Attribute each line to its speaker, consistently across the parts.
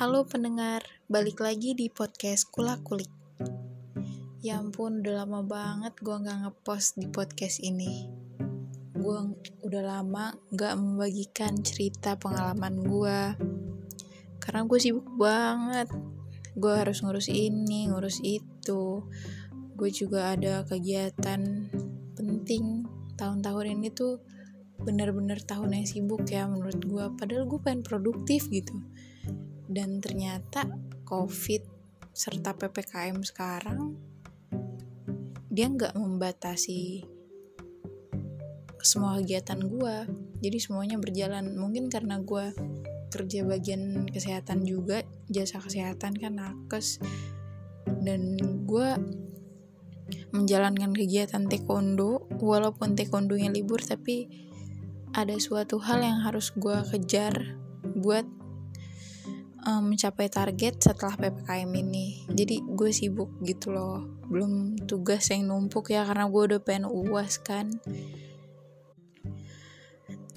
Speaker 1: Halo pendengar, balik lagi di podcast Kula Kulik. Ya ampun, udah lama banget gue gak ngepost di podcast ini. Gue udah lama gak membagikan cerita pengalaman gue. Karena gue sibuk banget. Gue harus ngurus ini, ngurus itu. Gue juga ada kegiatan penting. Tahun-tahun ini tuh bener-bener tahun yang sibuk ya menurut gue. Padahal gue pengen produktif gitu dan ternyata covid serta ppkm sekarang dia nggak membatasi semua kegiatan gue jadi semuanya berjalan. Mungkin karena gue kerja bagian kesehatan juga jasa kesehatan kan nakes. Dan gue menjalankan kegiatan taekwondo walaupun taekwondonya libur tapi ada suatu hal yang harus gue kejar buat um, mencapai target setelah ppkm ini. Jadi gue sibuk gitu loh. Belum tugas yang numpuk ya karena gue udah pengen uas kan.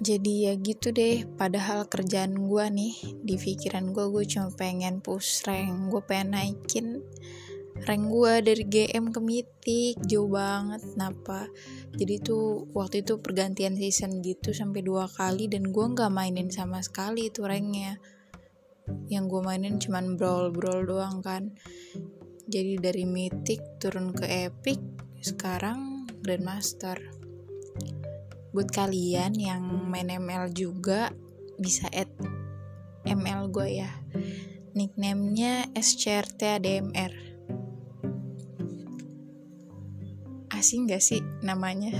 Speaker 1: Jadi ya gitu deh padahal kerjaan gue nih di pikiran gue gue cuma pengen push rank. Gue pengen naikin rank gue dari GM ke Mythic jauh banget kenapa? Jadi tuh waktu itu pergantian season gitu sampai dua kali dan gue nggak mainin sama sekali itu ranknya yang gue mainin cuman brawl brawl doang kan. Jadi dari mythic turun ke epic sekarang grandmaster. Buat kalian yang main ML juga bisa add ML gue ya. Nicknamenya SCRTADMR asing gak sih namanya?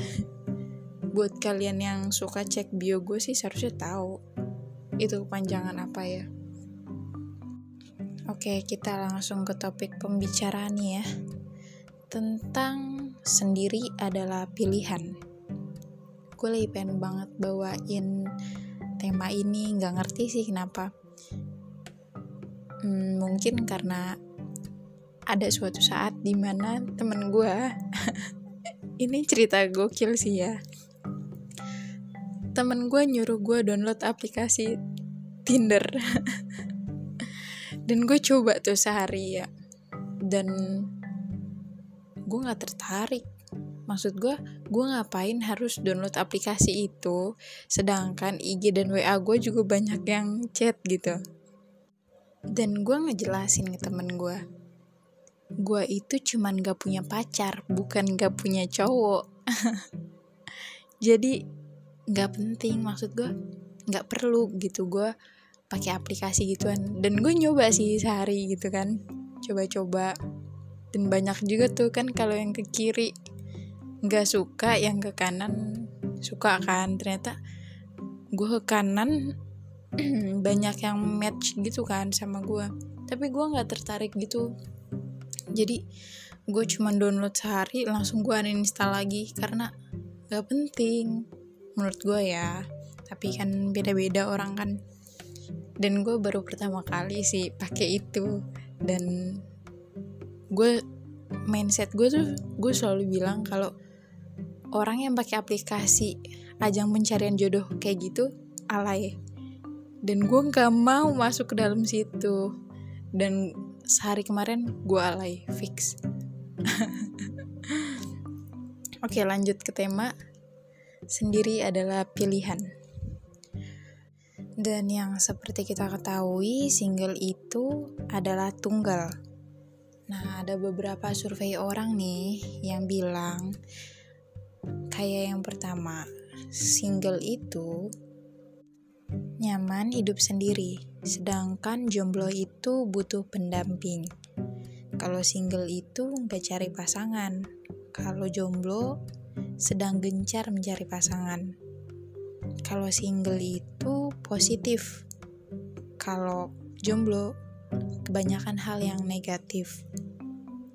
Speaker 1: Buat kalian yang suka cek bio gue sih seharusnya tahu itu kepanjangan apa ya Oke, kita langsung ke topik pembicaraan ya. Tentang sendiri adalah pilihan. Gue lagi pengen banget bawain tema ini, nggak ngerti sih kenapa. Hmm, mungkin karena ada suatu saat di mana temen gue, ini cerita gokil sih ya. Temen gue nyuruh gue download aplikasi Tinder. dan gue coba tuh sehari ya. Dan gue nggak tertarik. Maksud gue gue ngapain harus download aplikasi itu? Sedangkan IG dan WA gue juga banyak yang chat gitu. Dan gue ngejelasin ke temen gue. Gue itu cuman gak punya pacar bukan gak punya cowok. Jadi gak penting. Maksud gue gak perlu gitu. Gue pakai aplikasi gituan. Dan gue nyoba sih sehari gitu kan. Coba-coba. Dan banyak juga tuh kan kalau yang ke kiri nggak suka yang ke kanan suka kan. Ternyata gue ke kanan banyak yang match gitu kan sama gue. Tapi gue nggak tertarik gitu. Jadi gue cuma download sehari langsung gue uninstall lagi karena gak penting menurut gue ya. Tapi kan beda-beda orang kan dan gue baru pertama kali sih pakai itu. Dan gue mindset gue tuh gue selalu bilang kalau orang yang pakai aplikasi ajang pencarian jodoh kayak gitu alay. Dan gue nggak mau masuk ke dalam situ. Dan sehari kemarin gue alay fix. Oke lanjut ke tema. Sendiri adalah pilihan dan yang seperti kita ketahui, single itu adalah tunggal. Nah, ada beberapa survei orang nih yang bilang kayak yang pertama, single itu nyaman hidup sendiri, sedangkan jomblo itu butuh pendamping. Kalau single itu nggak cari pasangan, kalau jomblo sedang gencar mencari pasangan kalau single itu positif. Kalau jomblo kebanyakan hal yang negatif.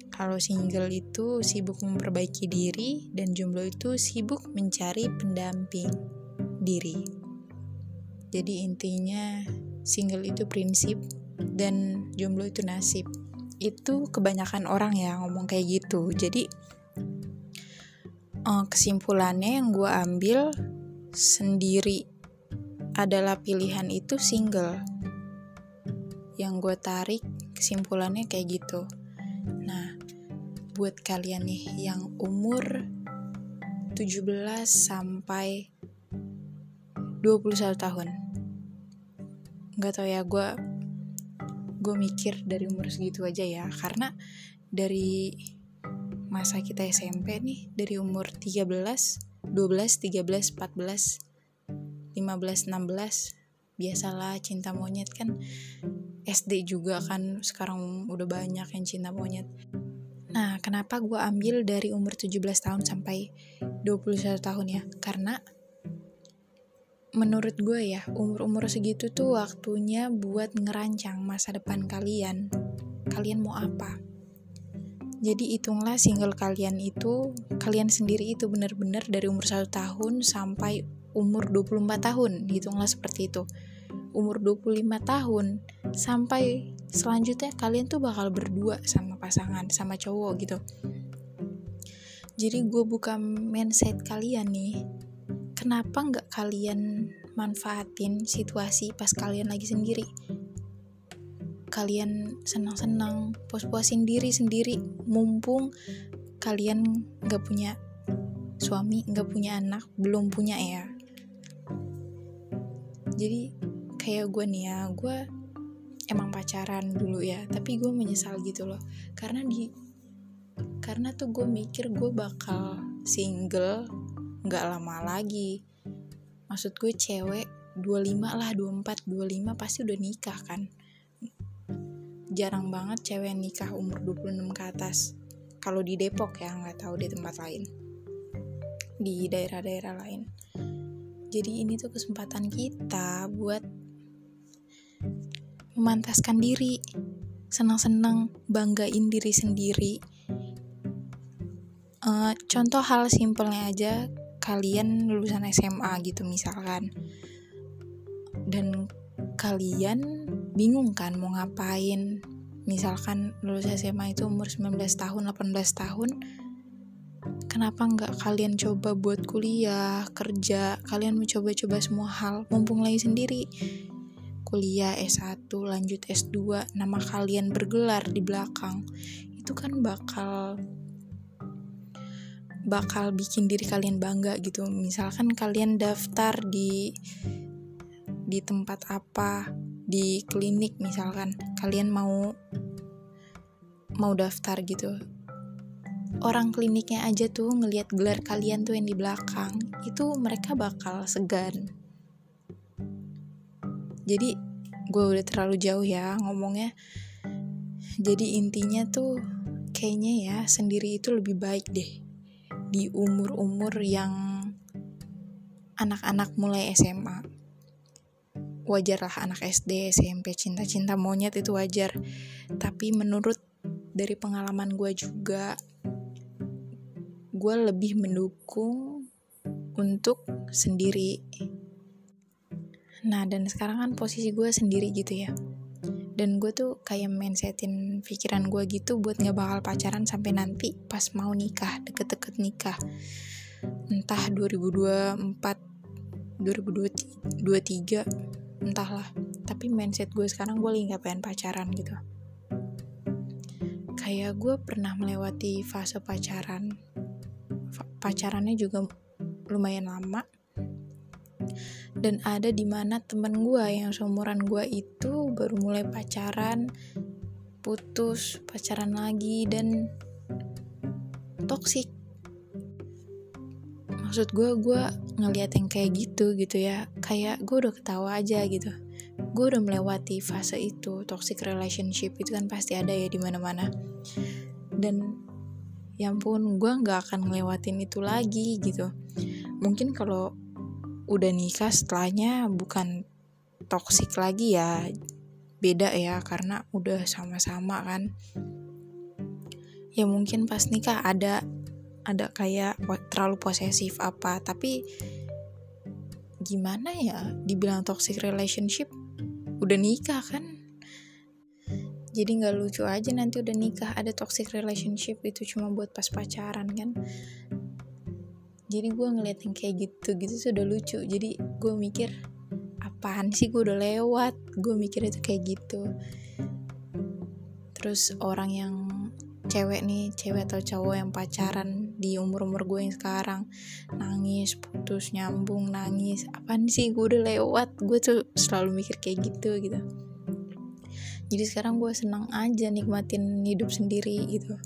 Speaker 1: Kalau single itu sibuk memperbaiki diri dan jomblo itu sibuk mencari pendamping diri. Jadi intinya single itu prinsip dan jomblo itu nasib. Itu kebanyakan orang ya ngomong kayak gitu. Jadi eh, kesimpulannya yang gue ambil sendiri adalah pilihan itu single. yang gue tarik kesimpulannya kayak gitu. Nah buat kalian nih yang umur 17 sampai 21 tahun. Nggak tau ya gue gue mikir dari umur segitu aja ya. Karena dari masa kita SMP nih dari umur 13 12 13 14 15 16 biasalah cinta monyet kan. SD juga kan sekarang udah banyak yang cinta monyet. Nah kenapa gue ambil dari umur 17 tahun sampai 21 tahun ya? Karena menurut gue ya umur-umur segitu tuh waktunya buat ngerancang masa depan kalian. Kalian mau apa jadi hitunglah single kalian itu kalian sendiri itu benar-benar dari umur satu tahun sampai umur 24 tahun. Hitunglah seperti itu. Umur 25 tahun sampai selanjutnya kalian tuh bakal berdua sama pasangan sama cowok gitu. Jadi gue buka mindset kalian nih kenapa nggak kalian manfaatin situasi pas kalian lagi sendiri kalian senang-senang puas-puasin diri sendiri. Mumpung kalian nggak punya suami nggak punya anak belum punya ya. Jadi kayak gue nih ya gue emang pacaran dulu ya tapi gue menyesal gitu loh. Karena di karena tuh gue mikir gue bakal single nggak lama lagi. Maksud gue cewek 25 lah 24 25 pasti udah nikah kan jarang banget cewek nikah umur 26 ke atas. Kalau di Depok ya nggak tahu di tempat lain. Di daerah-daerah lain. Jadi ini tuh kesempatan kita buat memantaskan diri, senang-senang, banggain diri sendiri. Uh, contoh hal simpelnya aja, kalian lulusan SMA gitu misalkan, dan kalian bingung kan mau ngapain, misalkan lulus SMA itu umur 19 tahun, 18 tahun, kenapa nggak kalian coba buat kuliah, kerja, kalian mencoba-coba semua hal, mumpung lagi sendiri. Kuliah S1 lanjut S2 nama kalian bergelar di belakang. Itu kan bakal bakal bikin diri kalian bangga gitu. Misalkan kalian daftar di di tempat apa di klinik misalkan kalian mau mau daftar gitu. Orang kliniknya aja tuh ngelihat gelar kalian tuh yang di belakang itu mereka bakal segan. Jadi gue udah terlalu jauh ya ngomongnya. Jadi intinya tuh kayaknya ya sendiri itu lebih baik deh di umur-umur yang anak-anak mulai SMA wajar lah anak SD SMP cinta-cinta monyet itu wajar. Tapi menurut dari pengalaman gue juga gue lebih mendukung untuk sendiri. Nah dan sekarang kan posisi gue sendiri gitu ya. Dan gue tuh kayak mindsetin pikiran gue gitu buat gak bakal pacaran sampai nanti pas mau nikah Deket-deket nikah. Entah 2024 2023 Entahlah. Tapi mindset gue sekarang gue lagi gak pengen pacaran gitu. Kayak gue pernah melewati fase pacaran. Pacarannya juga lumayan lama. Dan ada di mana temen gue yang seumuran gue itu baru mulai pacaran putus pacaran lagi dan toksik maksud gue gue ngeliat yang kayak gitu gitu ya. Kayak gue udah ketawa aja gitu. Gue udah melewati fase itu toxic relationship itu kan pasti ada ya di mana mana dan ya ampun gue nggak akan ngelewatin itu lagi gitu. Mungkin kalau udah nikah setelahnya bukan toksik lagi ya beda ya karena udah sama-sama kan. Ya mungkin pas nikah ada ada kayak terlalu posesif apa. Tapi gimana ya dibilang toxic relationship udah nikah kan? Jadi nggak lucu aja nanti udah nikah ada toxic relationship itu cuma buat pas pacaran kan. Jadi gue ngeliat yang kayak gitu gitu sudah lucu. Jadi gue mikir apaan sih gue udah lewat? Gue mikir itu kayak gitu. Terus orang yang cewek nih cewek atau cowok yang pacaran di umur umur gue yang sekarang. Nangis putus nyambung nangis. Apaan sih? Gue udah lewat. Gue tuh selalu mikir kayak gitu gitu. Jadi sekarang gue senang aja nikmatin hidup sendiri gitu.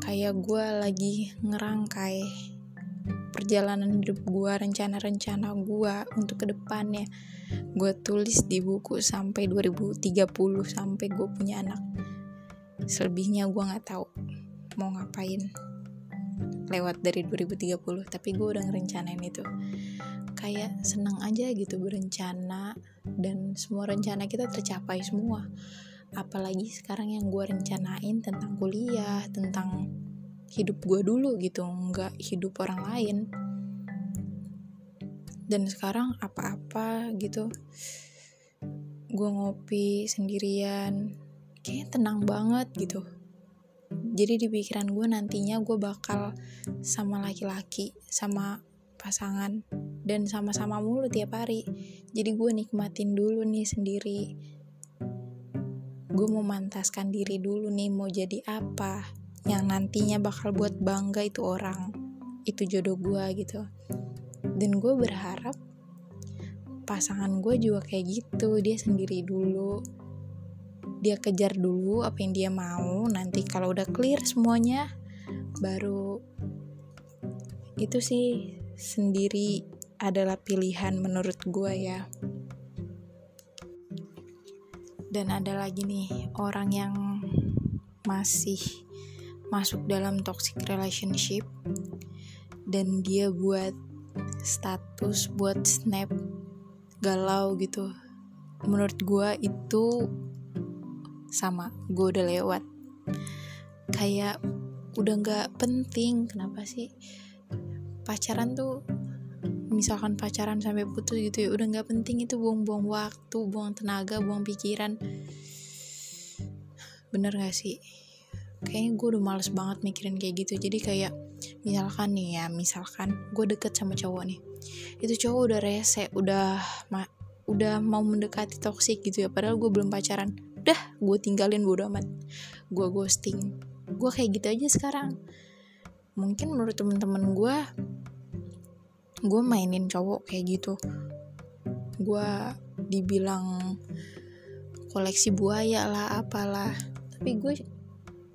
Speaker 1: Kayak gue lagi ngerangkai perjalanan hidup gue rencana-rencana gue untuk ke depannya gue tulis di buku sampai 2030 sampai gue punya anak. Selebihnya gue nggak tahu mau ngapain lewat dari 2030 tapi gue udah ngerencanain itu. Kayak seneng aja gitu berencana dan semua rencana kita tercapai semua. Apalagi sekarang yang gue rencanain tentang kuliah tentang hidup gue dulu gitu nggak hidup orang lain. Dan sekarang apa-apa gitu gue ngopi sendirian kayaknya tenang banget gitu jadi di pikiran gue nantinya gue bakal sama laki-laki sama pasangan dan sama-sama mulu tiap hari. Jadi gue nikmatin dulu nih sendiri. Gue mau mantaskan diri dulu nih mau jadi apa yang nantinya bakal buat bangga itu orang itu jodoh gue gitu. Dan gue berharap pasangan gue juga kayak gitu dia sendiri dulu dia kejar dulu apa yang dia mau nanti kalau udah clear semuanya baru itu sih sendiri adalah pilihan menurut gue ya. Dan ada lagi nih orang yang masih masuk dalam toxic relationship dan dia buat status buat snap galau gitu. Menurut gue itu sama gue udah lewat. Kayak udah nggak penting kenapa sih? Pacaran tuh misalkan pacaran sampai putus gitu ya udah nggak penting itu buang-buang waktu buang tenaga buang pikiran. Bener gak sih? Kayaknya gue udah males banget mikirin kayak gitu. Jadi kayak misalkan nih ya misalkan gue deket sama cowok nih. Itu cowok udah rese udah ma udah mau mendekati toksik gitu ya padahal gue belum pacaran udah gue tinggalin bodo amat. Gue ghosting. Gue kayak gitu aja sekarang. Mungkin menurut temen-temen gue gue mainin cowok kayak gitu. Gue dibilang koleksi buaya lah apalah. Tapi gue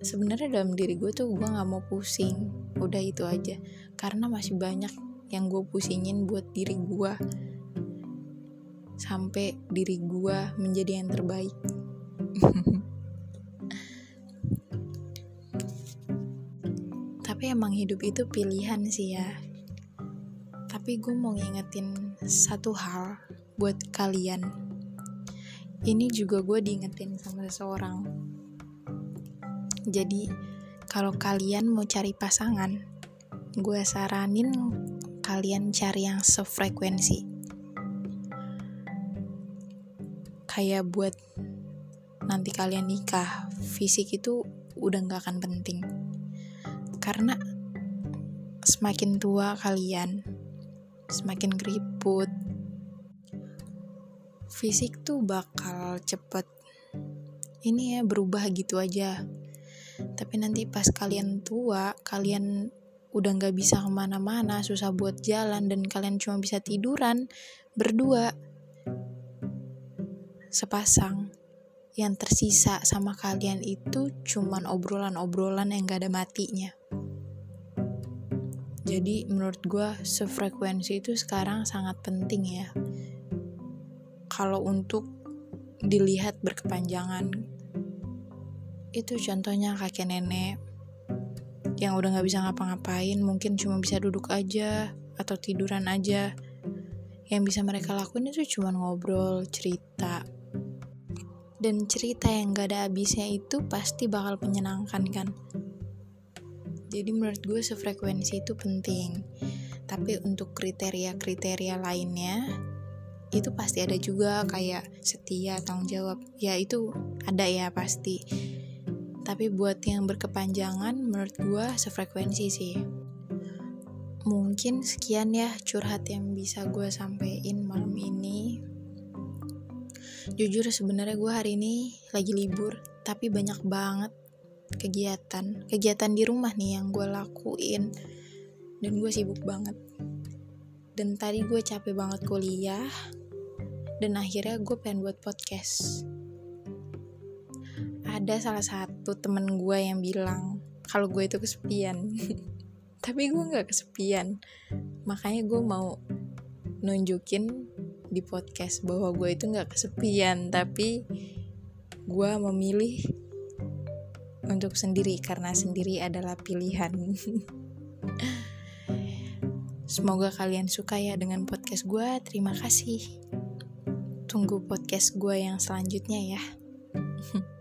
Speaker 1: sebenarnya dalam diri gue tuh gue nggak mau pusing. Udah itu aja. Karena masih banyak yang gue pusingin buat diri gue sampai diri gue menjadi yang terbaik tapi emang hidup itu pilihan sih ya. Tapi gue mau ngingetin satu hal buat kalian. Ini juga gue diingetin sama seseorang. Jadi kalau kalian mau cari pasangan gue saranin kalian cari yang sefrekuensi. Kayak buat nanti kalian nikah, fisik itu udah gak akan penting. Karena semakin tua kalian, semakin keriput, fisik tuh bakal cepet ini ya berubah gitu aja. Tapi nanti pas kalian tua, kalian udah gak bisa ke mana-mana, susah buat jalan, dan kalian cuma bisa tiduran berdua sepasang yang tersisa sama kalian itu cuman obrolan-obrolan yang gak ada matinya. Jadi menurut gue sefrekuensi itu sekarang sangat penting ya. Kalau untuk dilihat berkepanjangan. Itu contohnya kakek nenek yang udah gak bisa ngapa-ngapain mungkin cuma bisa duduk aja atau tiduran aja. Yang bisa mereka lakuin itu cuma ngobrol, cerita, dan cerita yang gak ada habisnya itu pasti bakal menyenangkan kan? Jadi menurut gue sefrekuensi itu penting. Tapi untuk kriteria-kriteria lainnya itu pasti ada juga kayak setia tanggung jawab. Ya itu ada ya pasti. Tapi buat yang berkepanjangan menurut gue sefrekuensi sih. Mungkin sekian ya curhat yang bisa gue sampein malam ini jujur sebenarnya gue hari ini lagi libur tapi banyak banget kegiatan kegiatan di rumah nih yang gue lakuin. Dan gue sibuk banget. Dan tadi gue capek banget kuliah dan akhirnya gue pengen buat podcast. Ada salah satu temen gue yang bilang kalau gue itu kesepian. Tapi gue nggak kesepian. Makanya gue mau nunjukin di podcast bahwa gue itu nggak kesepian tapi gue memilih untuk sendiri karena sendiri adalah pilihan. Semoga kalian suka ya dengan podcast gue. Terima kasih. Tunggu podcast gue yang selanjutnya ya